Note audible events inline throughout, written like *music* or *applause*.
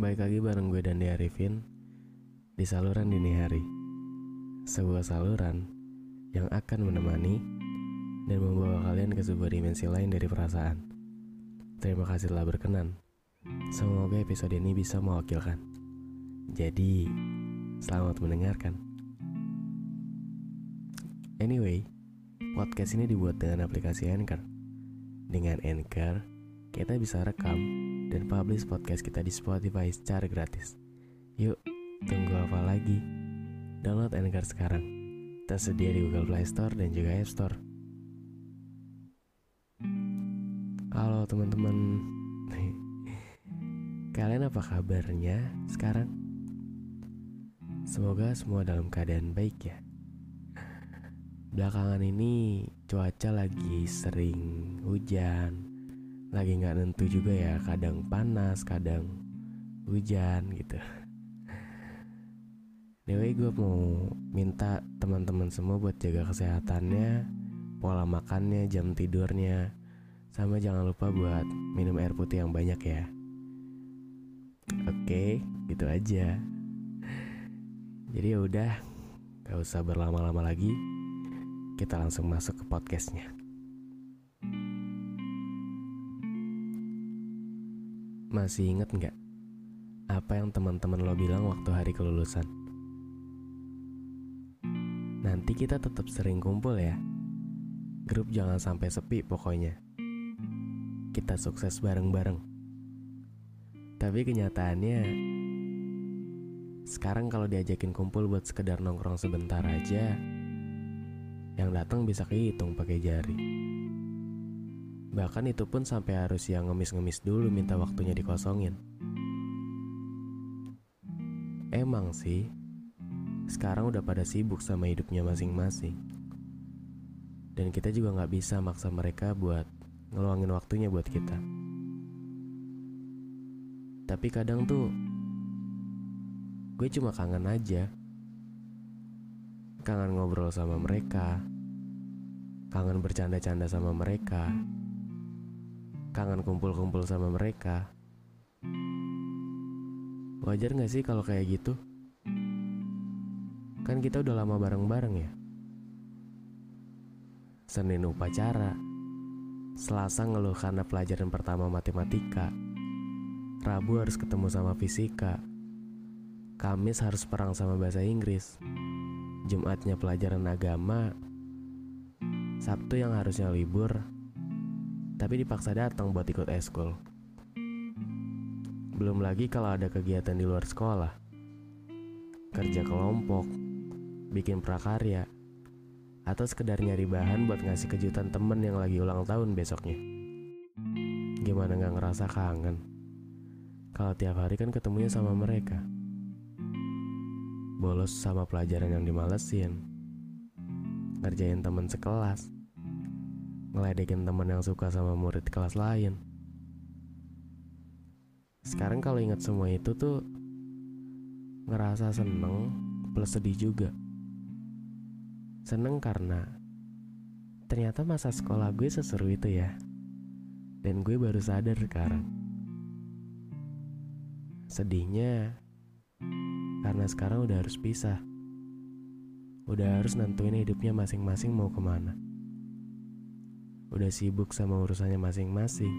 Baik lagi bareng gue dan Arifin di saluran dini hari. Sebuah saluran yang akan menemani dan membawa kalian ke sebuah dimensi lain dari perasaan. Terima kasih telah berkenan. Semoga episode ini bisa mewakilkan. Jadi, selamat mendengarkan. Anyway, podcast ini dibuat dengan aplikasi Anchor. Dengan Anchor, kita bisa rekam dan publish podcast kita di Spotify secara gratis. Yuk, tunggu apa lagi? Download Anchor sekarang. Tersedia di Google Play Store dan juga App Store. Halo teman-teman. *laughs* Kalian apa kabarnya sekarang? Semoga semua dalam keadaan baik ya. Belakangan ini cuaca lagi sering hujan, lagi nggak nentu juga ya kadang panas kadang hujan gitu. Anyway gue mau minta teman-teman semua buat jaga kesehatannya pola makannya jam tidurnya. Sama jangan lupa buat minum air putih yang banyak ya. Oke gitu aja. Jadi ya udah gak usah berlama-lama lagi. Kita langsung masuk ke podcastnya Masih inget nggak apa yang teman-teman lo bilang waktu hari kelulusan? Nanti kita tetap sering kumpul ya. Grup jangan sampai sepi pokoknya. Kita sukses bareng-bareng. Tapi kenyataannya sekarang kalau diajakin kumpul buat sekedar nongkrong sebentar aja, yang datang bisa kehitung pakai jari. Bahkan itu pun sampai harus yang ngemis-ngemis dulu minta waktunya dikosongin. Emang sih, sekarang udah pada sibuk sama hidupnya masing-masing. Dan kita juga gak bisa maksa mereka buat ngeluangin waktunya buat kita. Tapi kadang tuh, gue cuma kangen aja. Kangen ngobrol sama mereka, kangen bercanda-canda sama mereka kangen kumpul-kumpul sama mereka. Wajar gak sih kalau kayak gitu? Kan kita udah lama bareng-bareng ya. Senin upacara, Selasa ngeluh karena pelajaran pertama matematika, Rabu harus ketemu sama fisika, Kamis harus perang sama bahasa Inggris, Jumatnya pelajaran agama, Sabtu yang harusnya libur, tapi dipaksa datang buat ikut eskul. Belum lagi kalau ada kegiatan di luar sekolah, kerja kelompok, bikin prakarya, atau sekedar nyari bahan buat ngasih kejutan temen yang lagi ulang tahun besoknya. Gimana gak ngerasa kangen? Kalau tiap hari kan ketemunya sama mereka. Bolos sama pelajaran yang dimalesin. Ngerjain temen sekelas ngeledekin teman yang suka sama murid kelas lain. Sekarang kalau ingat semua itu tuh ngerasa seneng plus sedih juga. Seneng karena ternyata masa sekolah gue seseru itu ya. Dan gue baru sadar sekarang. Sedihnya karena sekarang udah harus pisah. Udah harus nentuin hidupnya masing-masing mau ke mana udah sibuk sama urusannya masing-masing.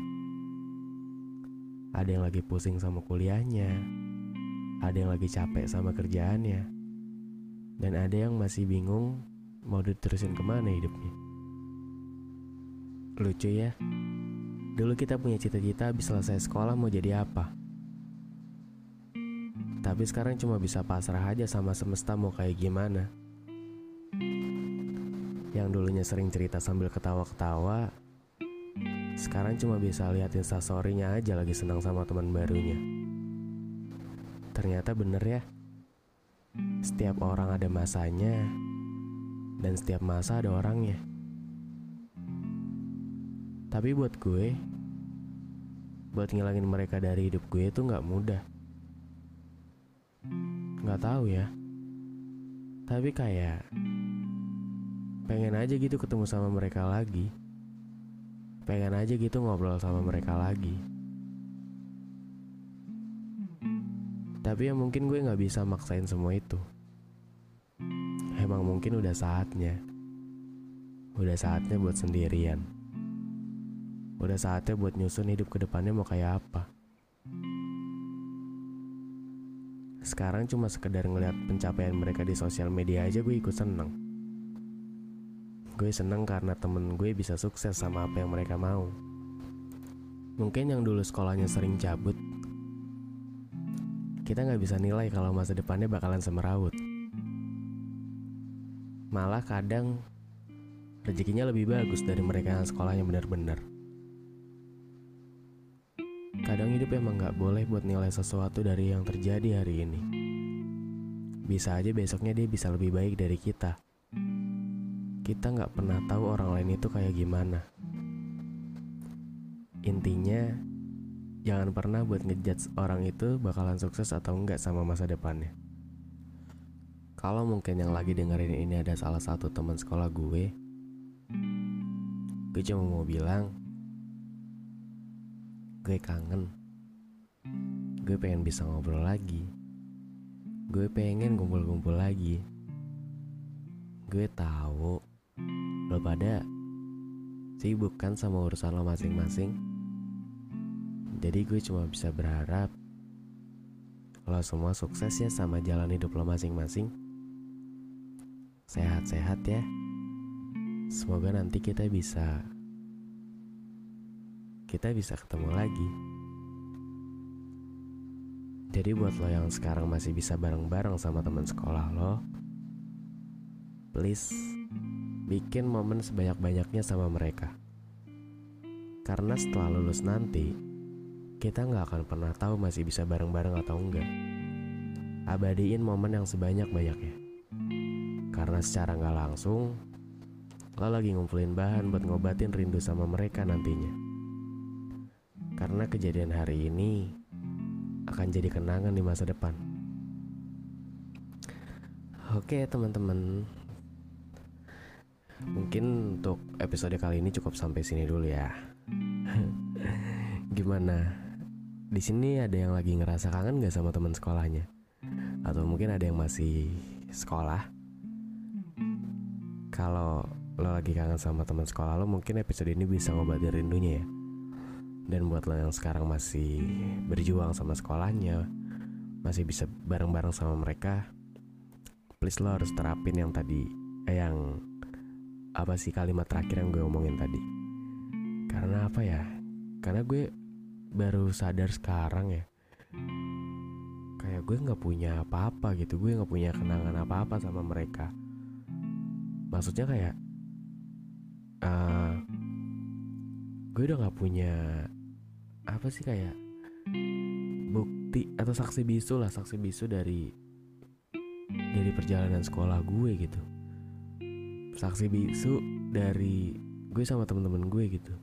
Ada yang lagi pusing sama kuliahnya, ada yang lagi capek sama kerjaannya, dan ada yang masih bingung mau diterusin ke mana hidupnya. Lucu ya, dulu kita punya cita-cita habis selesai sekolah mau jadi apa. Tapi sekarang cuma bisa pasrah aja sama semesta mau kayak gimana. Yang dulunya sering cerita sambil ketawa-ketawa Sekarang cuma bisa lihat instastorynya aja lagi senang sama teman barunya. Ternyata bener ya. Setiap orang ada masanya Dan setiap masa ada orangnya. Tapi buat gue Buat ngilangin mereka dari hidup gue itu gak mudah. Gak tahu ya. Tapi kayak pengen aja gitu ketemu sama mereka lagi. Pengen aja gitu ngobrol sama mereka lagi. Tapi ya mungkin gue nggak bisa maksain semua itu. Emang mungkin udah saatnya. Udah saatnya buat sendirian. Udah saatnya buat nyusun hidup ke depannya mau kayak apa. Sekarang cuma sekedar ngeliat pencapaian mereka di sosial media aja gue ikut seneng Gue seneng karena temen gue bisa sukses sama apa yang mereka mau. Mungkin yang dulu sekolahnya sering cabut, kita nggak bisa nilai kalau masa depannya bakalan semeraut. Malah kadang rezekinya lebih bagus dari mereka yang sekolahnya benar-benar. Kadang hidup emang nggak boleh buat nilai sesuatu dari yang terjadi hari ini. Bisa aja besoknya dia bisa lebih baik dari kita kita nggak pernah tahu orang lain itu kayak gimana. Intinya, jangan pernah buat ngejudge orang itu bakalan sukses atau enggak sama masa depannya. Kalau mungkin yang lagi dengerin ini ada salah satu teman sekolah gue, gue cuma mau bilang, gue kangen. Gue pengen bisa ngobrol lagi. Gue pengen kumpul-kumpul lagi. Gue tahu Lo pada sibuk kan sama urusan lo masing-masing? Jadi gue cuma bisa berharap lo semua sukses ya sama jalan hidup lo masing-masing. Sehat-sehat ya. Semoga nanti kita bisa kita bisa ketemu lagi. Jadi buat lo yang sekarang masih bisa bareng-bareng sama teman sekolah lo, please bikin momen sebanyak-banyaknya sama mereka. Karena setelah lulus nanti, kita nggak akan pernah tahu masih bisa bareng-bareng atau enggak. Abadiin momen yang sebanyak-banyaknya. Karena secara nggak langsung, lo lagi ngumpulin bahan buat ngobatin rindu sama mereka nantinya. Karena kejadian hari ini akan jadi kenangan di masa depan. Oke teman-teman, Mungkin untuk episode kali ini cukup sampai sini dulu ya. *laughs* Gimana? Di sini ada yang lagi ngerasa kangen gak sama teman sekolahnya? Atau mungkin ada yang masih sekolah? Kalau lo lagi kangen sama teman sekolah lo, mungkin episode ini bisa ngobatin rindunya ya. Dan buat lo yang sekarang masih berjuang sama sekolahnya, masih bisa bareng-bareng sama mereka, please lo harus terapin yang tadi, eh, yang apa sih kalimat terakhir yang gue omongin tadi? Karena apa ya? Karena gue baru sadar sekarang ya. Kayak gue nggak punya apa-apa gitu. Gue nggak punya kenangan apa-apa sama mereka. Maksudnya kayak uh, gue udah nggak punya apa sih kayak bukti atau saksi bisu lah. Saksi bisu dari dari perjalanan sekolah gue gitu saksi bisu dari gue sama temen-temen gue gitu.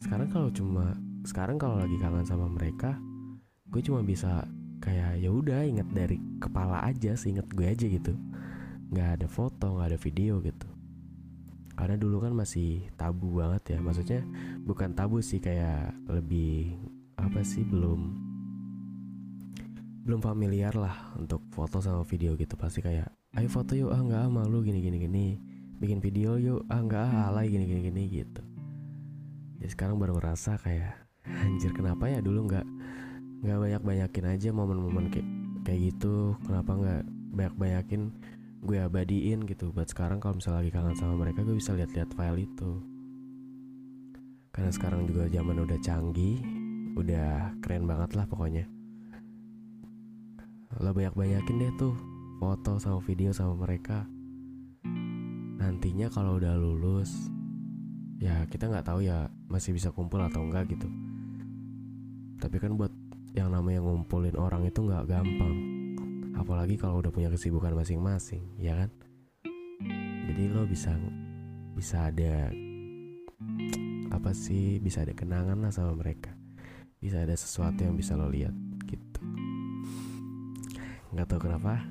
Sekarang kalau cuma sekarang kalau lagi kangen sama mereka gue cuma bisa kayak ya udah inget dari kepala aja seinget gue aja gitu. Nggak ada foto nggak ada video gitu. Karena dulu kan masih tabu banget ya. Maksudnya bukan tabu sih kayak lebih apa sih belum belum familiar lah untuk foto sama video gitu. Pasti kayak ayo foto yuk ah nggak ah malu gini gini gini. Bikin video yuk ah nggak ah alay gini gini gini gitu. Jadi sekarang baru ngerasa kayak anjir kenapa ya dulu nggak nggak banyak banyakin aja momen-momen kayak kayak gitu. Kenapa nggak banyak banyakin gue abadiin gitu. Buat sekarang kalau misalnya lagi kangen sama mereka gue bisa lihat-lihat file itu. Karena sekarang juga zaman udah canggih udah keren banget lah pokoknya. Lo banyak banyakin deh tuh foto sama video sama mereka. Nantinya kalau udah lulus ya kita nggak tahu ya masih bisa kumpul atau enggak gitu. Tapi kan buat yang namanya ngumpulin orang itu nggak gampang. Apalagi kalau udah punya kesibukan masing-masing ya kan? Jadi lo bisa bisa ada apa sih bisa ada kenangan lah sama mereka. Bisa ada sesuatu yang bisa lo lihat gitu. Nggak tahu kenapa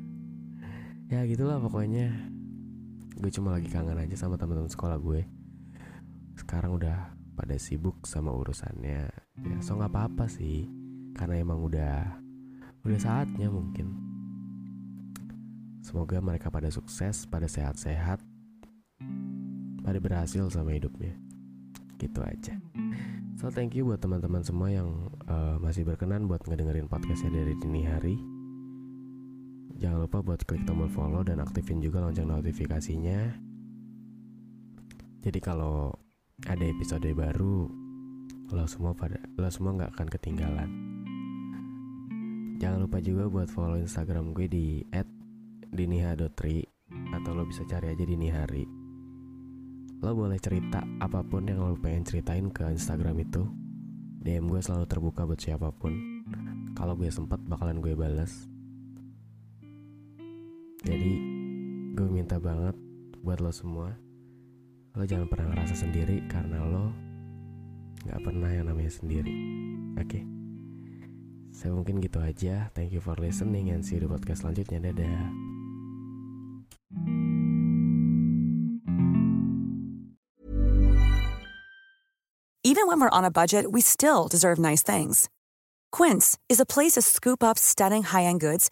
ya gitulah pokoknya. Gue cuma lagi kangen aja sama teman-teman sekolah gue. Sekarang udah pada sibuk sama urusannya. Ya so nggak apa-apa sih. Karena emang udah udah saatnya mungkin. Semoga mereka pada sukses pada sehat-sehat pada berhasil sama hidupnya. Gitu aja. So thank you buat teman-teman semua yang uh, masih berkenan buat ngedengerin podcastnya dari dini hari jangan lupa buat klik tombol follow dan aktifin juga lonceng notifikasinya. Jadi kalau ada episode baru lo semua pada lo semua nggak akan ketinggalan. Jangan lupa juga buat follow instagram gue di @diniha.tri atau lo bisa cari aja dini hari lo boleh cerita apa pun yang lo pengen ceritain ke instagram itu. DM gue selalu terbuka buat siapa pun. Kalau gue sempat bakalan gue balas jadi gue minta banget buat lo semua lo jangan pernah ngerasa sendiri karena lo nggak pernah yang namanya sendiri oke okay? saya mungkin gitu aja thank you for listening and see you di podcast selanjutnya dadah Even when we're on a budget, we still deserve nice things. Quince is a place to scoop up stunning high-end goods